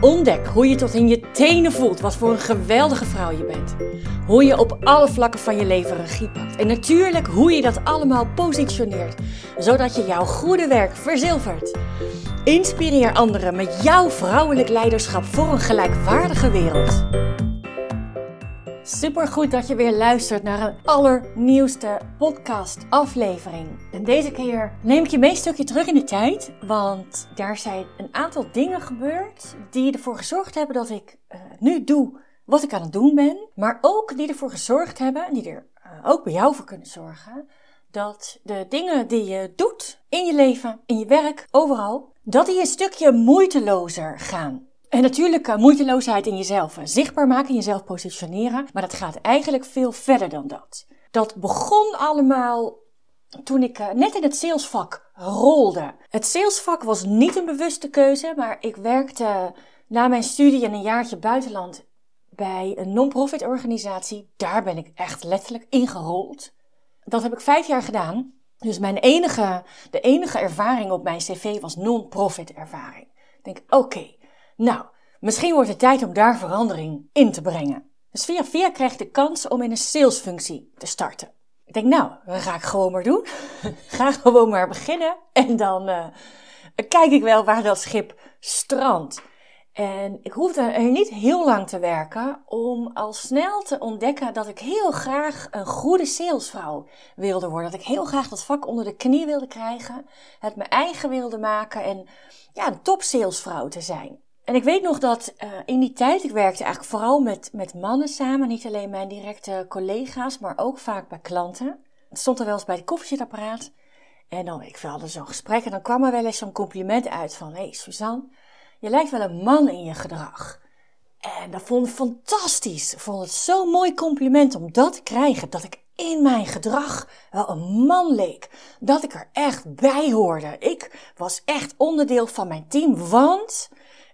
Ontdek hoe je tot in je tenen voelt wat voor een geweldige vrouw je bent. Hoe je op alle vlakken van je leven regie pakt. En natuurlijk hoe je dat allemaal positioneert, zodat je jouw goede werk verzilvert. Inspireer anderen met jouw vrouwelijk leiderschap voor een gelijkwaardige wereld. Super goed dat je weer luistert naar een allernieuwste podcast aflevering. En deze keer neem ik je mee een stukje terug in de tijd, want daar zijn een aantal dingen gebeurd die ervoor gezorgd hebben dat ik uh, nu doe wat ik aan het doen ben, maar ook die ervoor gezorgd hebben, en die er uh, ook bij jou voor kunnen zorgen, dat de dingen die je doet in je leven, in je werk, overal, dat die een stukje moeitelozer gaan. En natuurlijk uh, moeiteloosheid in jezelf uh, zichtbaar maken, jezelf positioneren. Maar dat gaat eigenlijk veel verder dan dat. Dat begon allemaal toen ik uh, net in het salesvak rolde. Het salesvak was niet een bewuste keuze, maar ik werkte na mijn studie en een jaartje buitenland bij een non-profit organisatie. Daar ben ik echt letterlijk ingerold. Dat heb ik vijf jaar gedaan. Dus mijn enige, de enige ervaring op mijn cv was non-profit ervaring. Ik denk, oké, okay, nou, misschien wordt het tijd om daar verandering in te brengen. Dus via via krijg ik de kans om in een salesfunctie te starten. Ik denk, nou, dat ga ik gewoon maar doen. ga gewoon maar beginnen. En dan uh, kijk ik wel waar dat schip strandt. En ik hoefde er niet heel lang te werken om al snel te ontdekken dat ik heel graag een goede salesvrouw wilde worden. Dat ik heel graag dat vak onder de knie wilde krijgen, het mijn eigen wilde maken en ja, een top salesvrouw te zijn. En ik weet nog dat uh, in die tijd, ik werkte eigenlijk vooral met, met mannen samen, niet alleen mijn directe collega's, maar ook vaak bij klanten. Het stond er wel eens bij de koffiezetapparaat. En dan, ik hadden zo'n gesprek en dan kwam er wel eens zo'n compliment uit van, hé Suzanne, je lijkt wel een man in je gedrag. En dat vond ik fantastisch. Ik vond het zo'n mooi compliment om dat te krijgen, dat ik in mijn gedrag wel een man leek. Dat ik er echt bij hoorde. Ik was echt onderdeel van mijn team, want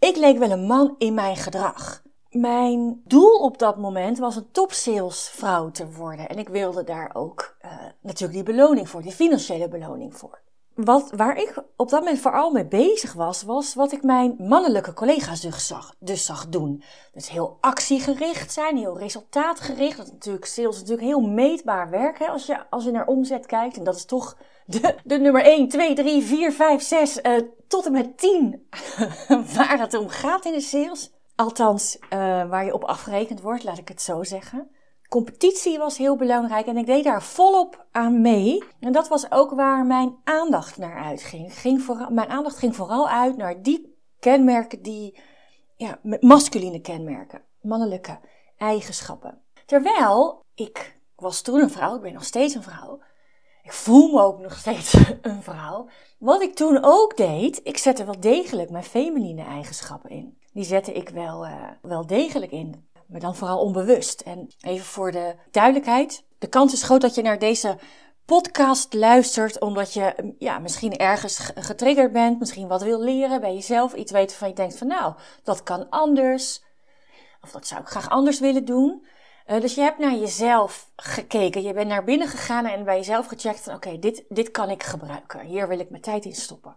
ik leek wel een man in mijn gedrag. Mijn doel op dat moment was een topsalesvrouw te worden. En ik wilde daar ook uh, natuurlijk die beloning voor, die financiële beloning voor. Wat, waar ik op dat moment vooral mee bezig was, was wat ik mijn mannelijke collega's dus zag, dus zag doen. Dus heel actiegericht zijn, heel resultaatgericht. Dat is natuurlijk, sales natuurlijk heel meetbaar werk hè, als, je, als je naar omzet kijkt. En dat is toch de, nummer 1, 2, 3, 4, 5, 6 uh, tot en met 10 waar het om gaat in de sales. Althans, uh, waar je op afgerekend wordt, laat ik het zo zeggen. Competitie was heel belangrijk en ik deed daar volop aan mee. En dat was ook waar mijn aandacht naar uitging. Ging mijn aandacht ging vooral uit naar die kenmerken die, ja, masculine kenmerken, mannelijke eigenschappen. Terwijl ik was toen een vrouw, ik ben nog steeds een vrouw. Ik voel me ook nog steeds een vrouw. Wat ik toen ook deed, ik zette wel degelijk mijn feminine eigenschappen in. Die zette ik wel, uh, wel degelijk in maar dan vooral onbewust. En even voor de duidelijkheid: de kans is groot dat je naar deze podcast luistert omdat je ja, misschien ergens getriggerd bent, misschien wat wil leren bij jezelf, iets weten van je denkt van nou, dat kan anders. Of dat zou ik graag anders willen doen. Uh, dus je hebt naar jezelf gekeken, je bent naar binnen gegaan en bij jezelf gecheckt van oké, dit, dit kan ik gebruiken. Hier wil ik mijn tijd in stoppen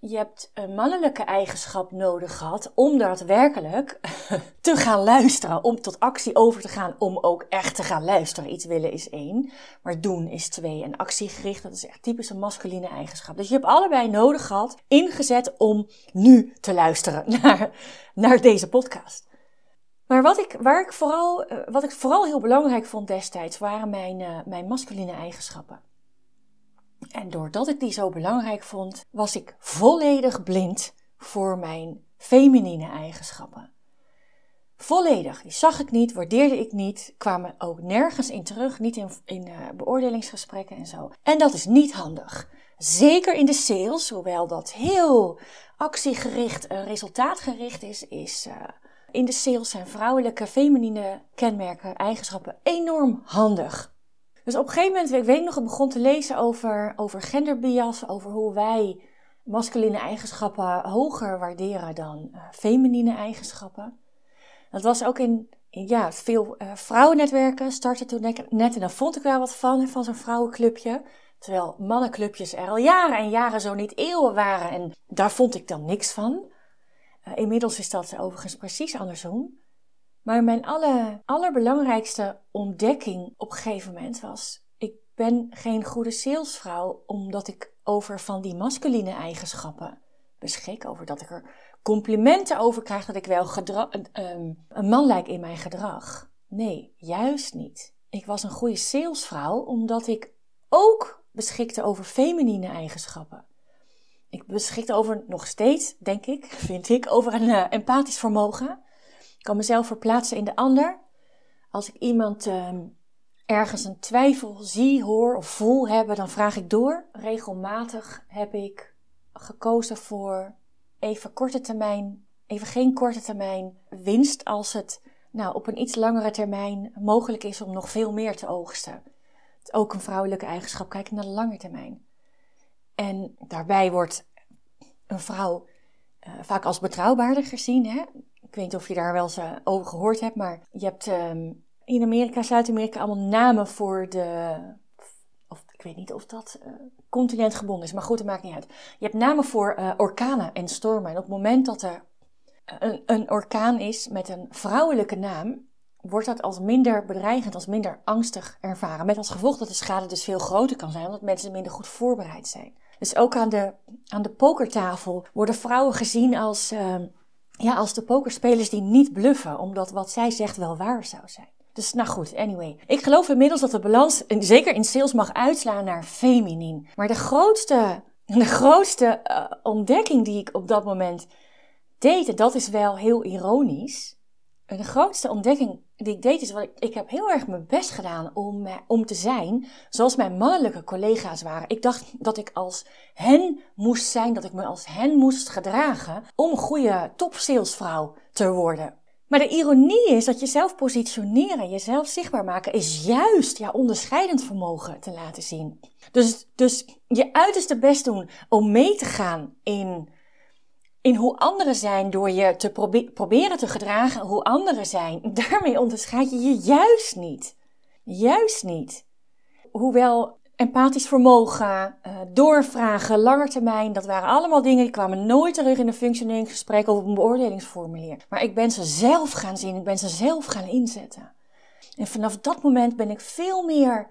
je hebt een mannelijke eigenschap nodig gehad om daadwerkelijk te gaan luisteren. Om tot actie over te gaan, om ook echt te gaan luisteren. Iets willen is één, maar doen is twee. En actiegericht, dat is echt typisch een masculine eigenschap. Dus je hebt allebei nodig gehad, ingezet om nu te luisteren naar, naar deze podcast. Maar wat ik, waar ik vooral, eh, wat ik vooral heel belangrijk vond destijds, waren mijn, uh, mijn masculine eigenschappen. En doordat ik die zo belangrijk vond, was ik volledig blind voor mijn feminine eigenschappen. Volledig. Die zag ik niet, waardeerde ik niet, kwamen ook nergens in terug, niet in, in uh, beoordelingsgesprekken en zo. En dat is niet handig. Zeker in de sales, hoewel dat heel actiegericht, uh, resultaatgericht is, is in de sales zijn vrouwelijke feminine kenmerken, eigenschappen enorm handig. Dus op een gegeven moment, ik weet nog, ik begon te lezen over, over genderbias, over hoe wij masculine eigenschappen hoger waarderen dan uh, feminine eigenschappen. Dat was ook in, ja, veel uh, vrouwennetwerken startte toen net en dan vond ik wel wat van, van zo'n vrouwenclubje. Terwijl mannenclubjes er al jaren en jaren zo niet eeuwen waren en daar vond ik dan niks van. Uh, inmiddels is dat overigens precies andersom. Maar mijn aller, allerbelangrijkste ontdekking op een gegeven moment was: ik ben geen goede salesvrouw omdat ik over van die masculine eigenschappen beschik, over dat ik er complimenten over krijg dat ik wel een, een man lijk in mijn gedrag. Nee, juist niet. Ik was een goede salesvrouw omdat ik ook beschikte over feminine eigenschappen. Ik beschikte over, nog steeds, denk ik, vind ik, over een uh, empathisch vermogen. Ik kan mezelf verplaatsen in de ander. Als ik iemand uh, ergens een twijfel zie, hoor of voel hebben, dan vraag ik door. Regelmatig heb ik gekozen voor even korte termijn, even geen korte termijn winst als het nou, op een iets langere termijn mogelijk is om nog veel meer te oogsten. Het ook een vrouwelijke eigenschap, kijken naar de lange termijn. En daarbij wordt een vrouw uh, vaak als betrouwbaarder gezien. Hè? Ik weet niet of je daar wel eens uh, over gehoord hebt, maar je hebt um, in Amerika, Zuid-Amerika allemaal namen voor de. Of ik weet niet of dat continentgebonden is, maar goed, dat maakt niet uit. Je hebt namen voor orkanen en stormen. En op het moment dat er een, een orkaan is met een vrouwelijke naam, wordt dat als minder bedreigend, als minder angstig ervaren. Met als gevolg dat de schade dus veel groter kan zijn, omdat mensen minder goed voorbereid zijn. Dus ook aan de, aan de pokertafel worden vrouwen gezien als, uh, ja, als de pokerspelers die niet bluffen, omdat wat zij zegt wel waar zou zijn. Dus nou goed, anyway. Ik geloof inmiddels dat de balans, zeker in sales, mag uitslaan naar feminin. Maar de grootste, de grootste uh, ontdekking die ik op dat moment deed, en dat is wel heel ironisch. De grootste ontdekking die ik deed is, wat ik, ik heb heel erg mijn best gedaan om, om te zijn zoals mijn mannelijke collega's waren. Ik dacht dat ik als hen moest zijn, dat ik me als hen moest gedragen om goede topsalesvrouw te worden. Maar de ironie is dat jezelf positioneren, jezelf zichtbaar maken, is juist jouw onderscheidend vermogen te laten zien. Dus, dus je uiterste best doen om mee te gaan in in hoe anderen zijn door je te proberen te gedragen hoe anderen zijn. Daarmee onderscheid je je juist niet. Juist niet. Hoewel empathisch vermogen, uh, doorvragen, langetermijn, dat waren allemaal dingen die kwamen nooit terug in een functioneringsgesprek of een beoordelingsformulier. Maar ik ben ze zelf gaan zien, ik ben ze zelf gaan inzetten. En vanaf dat moment ben ik veel meer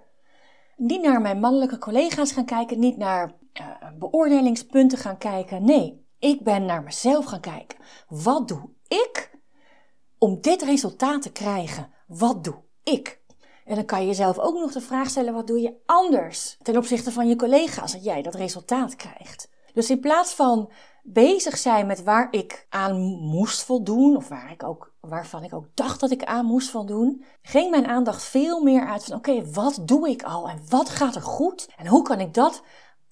niet naar mijn mannelijke collega's gaan kijken, niet naar uh, beoordelingspunten gaan kijken. Nee, ik ben naar mezelf gaan kijken. Wat doe ik om dit resultaat te krijgen? Wat doe ik? En dan kan je jezelf ook nog de vraag stellen: wat doe je anders ten opzichte van je collega's dat jij dat resultaat krijgt? Dus in plaats van bezig zijn met waar ik aan moest voldoen, of waar ik ook, waarvan ik ook dacht dat ik aan moest voldoen, ging mijn aandacht veel meer uit van: oké, wat doe ik al en wat gaat er goed en hoe kan ik dat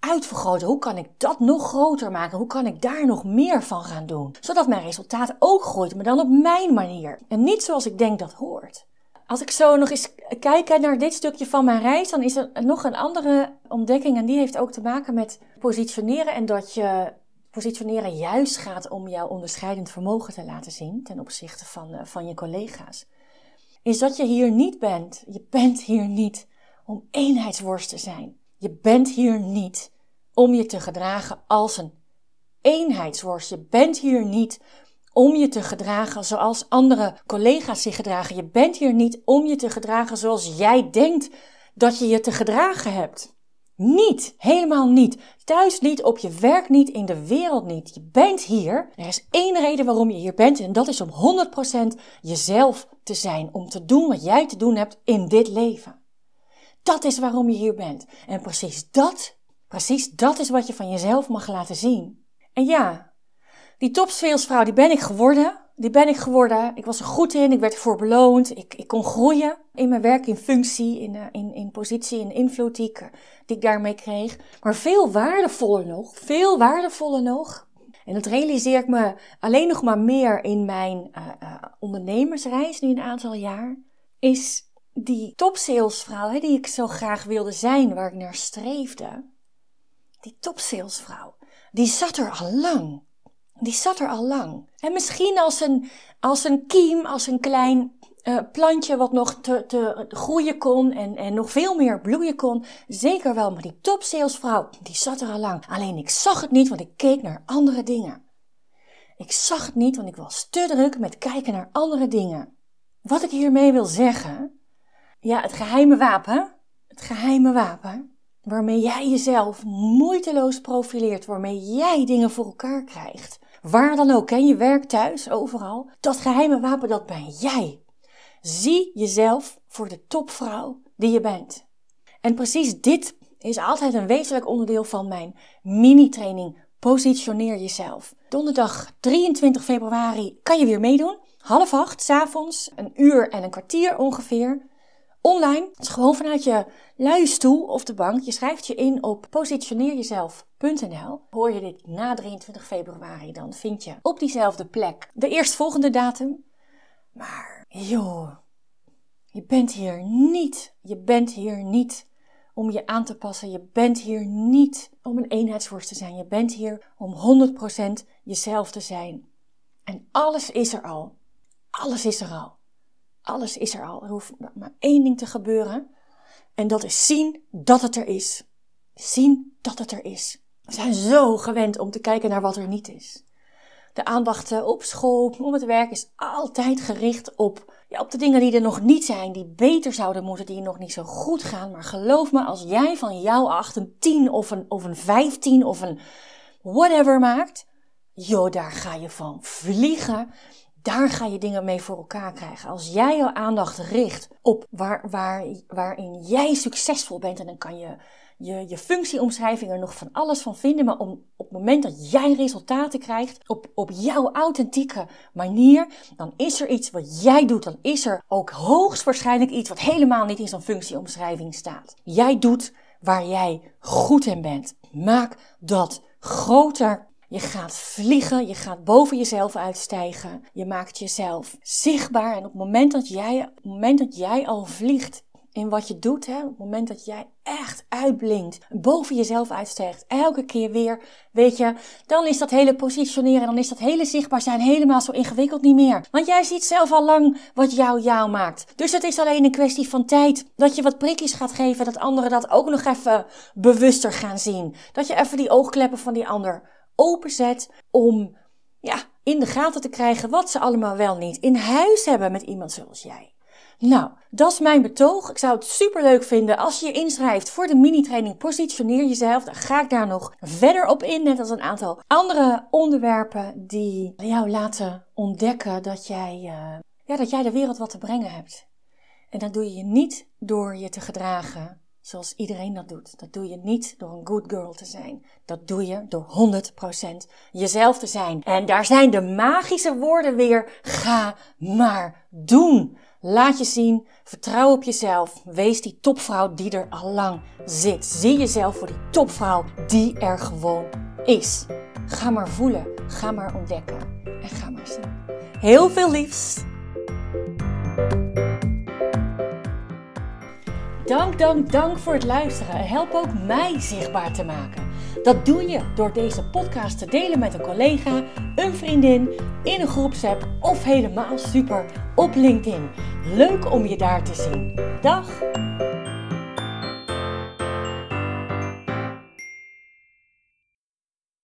uitvergroten? Hoe kan ik dat nog groter maken? Hoe kan ik daar nog meer van gaan doen? Zodat mijn resultaat ook groeit, maar dan op mijn manier. En niet zoals ik denk dat hoort. Als ik zo nog eens kijk naar dit stukje van mijn reis, dan is er nog een andere ontdekking. En die heeft ook te maken met positioneren. En dat je positioneren juist gaat om jouw onderscheidend vermogen te laten zien ten opzichte van, eh, van je collega's. Is dat je hier niet bent. Je bent hier niet om eenheidsworst te zijn. Je bent hier niet om je te gedragen als een eenheidsworst. Je bent hier niet om je te gedragen zoals andere collega's zich gedragen. Je bent hier niet om je te gedragen zoals jij denkt dat je je te gedragen hebt. Niet, helemaal niet. Thuis niet, op je werk niet, in de wereld niet. Je bent hier. Er is één reden waarom je hier bent en dat is om 100% jezelf te zijn. Om te doen wat jij te doen hebt in dit leven. Dat is waarom je hier bent. En precies dat Precies dat is wat je van jezelf mag laten zien. En ja, die topsalesvrouw, die ben ik geworden. Die ben ik geworden. Ik was er goed in. Ik werd ervoor beloond. Ik, ik kon groeien in mijn werk, in functie, in, uh, in, in positie, in invloed die ik, die ik daarmee kreeg. Maar veel waardevoller nog, veel waardevoller nog. En dat realiseer ik me alleen nog maar meer in mijn uh, ondernemersreis, nu een aantal jaar. Is die topsalesvrouw, die ik zo graag wilde zijn, waar ik naar streefde, die topsalesvrouw, die zat er al lang. Die zat er al lang. En misschien als een, als een kiem, als een klein uh, plantje wat nog te, te groeien kon en, en nog veel meer bloeien kon. Zeker wel, maar die topsalesvrouw, die zat er al lang. Alleen ik zag het niet, want ik keek naar andere dingen. Ik zag het niet, want ik was te druk met kijken naar andere dingen. Wat ik hiermee wil zeggen, ja, het geheime wapen, het geheime wapen, waarmee jij jezelf moeiteloos profileert, waarmee jij dingen voor elkaar krijgt. Waar dan ook, ken je werk thuis, overal. Dat geheime wapen, dat ben jij. Zie jezelf voor de topvrouw die je bent. En precies dit is altijd een wezenlijk onderdeel van mijn mini-training Positioneer jezelf. Donderdag 23 februari kan je weer meedoen. Half acht, s avonds, een uur en een kwartier ongeveer. Online, is gewoon vanuit je luie stoel of de bank. Je schrijft je in op positioneerjezelf.nl. Hoor je dit na 23 februari, dan vind je op diezelfde plek de eerstvolgende datum. Maar joh, je bent hier niet. Je bent hier niet om je aan te passen. Je bent hier niet om een eenheidsworst te zijn. Je bent hier om 100% jezelf te zijn. En alles is er al. Alles is er al. Alles is er al. Er hoeft maar één ding te gebeuren. En dat is zien dat het er is. Zien dat het er is. We zijn zo gewend om te kijken naar wat er niet is. De aandacht op school, op het werk is altijd gericht op, ja, op de dingen die er nog niet zijn, die beter zouden moeten, die nog niet zo goed gaan. Maar geloof me, als jij van jouw acht een 10 of een, of een 15 of een whatever maakt, joh, daar ga je van vliegen. Daar ga je dingen mee voor elkaar krijgen. Als jij jouw aandacht richt op waar, waar, waarin jij succesvol bent, en dan kan je je, je functieomschrijving er nog van alles van vinden. Maar om, op het moment dat jij resultaten krijgt op, op jouw authentieke manier, dan is er iets wat jij doet. Dan is er ook hoogstwaarschijnlijk iets wat helemaal niet in zo'n functieomschrijving staat. Jij doet waar jij goed in bent. Maak dat groter. Je gaat vliegen, je gaat boven jezelf uitstijgen. Je maakt jezelf zichtbaar. En op het moment dat jij, op het moment dat jij al vliegt, in wat je doet, hè, op het moment dat jij echt uitblinkt, boven jezelf uitstijgt, elke keer weer, weet je, dan is dat hele positioneren, dan is dat hele zichtbaar zijn helemaal zo ingewikkeld niet meer. Want jij ziet zelf al lang wat jou jou maakt. Dus het is alleen een kwestie van tijd dat je wat prikjes gaat geven, dat anderen dat ook nog even bewuster gaan zien. Dat je even die oogkleppen van die ander openzet om, ja, in de gaten te krijgen wat ze allemaal wel niet in huis hebben met iemand zoals jij. Nou, dat is mijn betoog. Ik zou het super leuk vinden als je je inschrijft voor de mini-training Positioneer jezelf. Dan ga ik daar nog verder op in, net als een aantal andere onderwerpen die jou laten ontdekken dat jij, uh, ja, dat jij de wereld wat te brengen hebt. En dat doe je niet door je te gedragen zoals iedereen dat doet. Dat doe je niet door een good girl te zijn. Dat doe je door 100% jezelf te zijn. En daar zijn de magische woorden weer. Ga maar doen. Laat je zien, vertrouw op jezelf. Wees die topvrouw die er al lang zit. Zie jezelf voor die topvrouw die er gewoon is. Ga maar voelen, ga maar ontdekken en ga maar zien. Heel veel liefs. Dank, dank, dank voor het luisteren en help ook mij zichtbaar te maken. Dat doe je door deze podcast te delen met een collega, een vriendin, in een groepsapp of helemaal super op LinkedIn. Leuk om je daar te zien. Dag!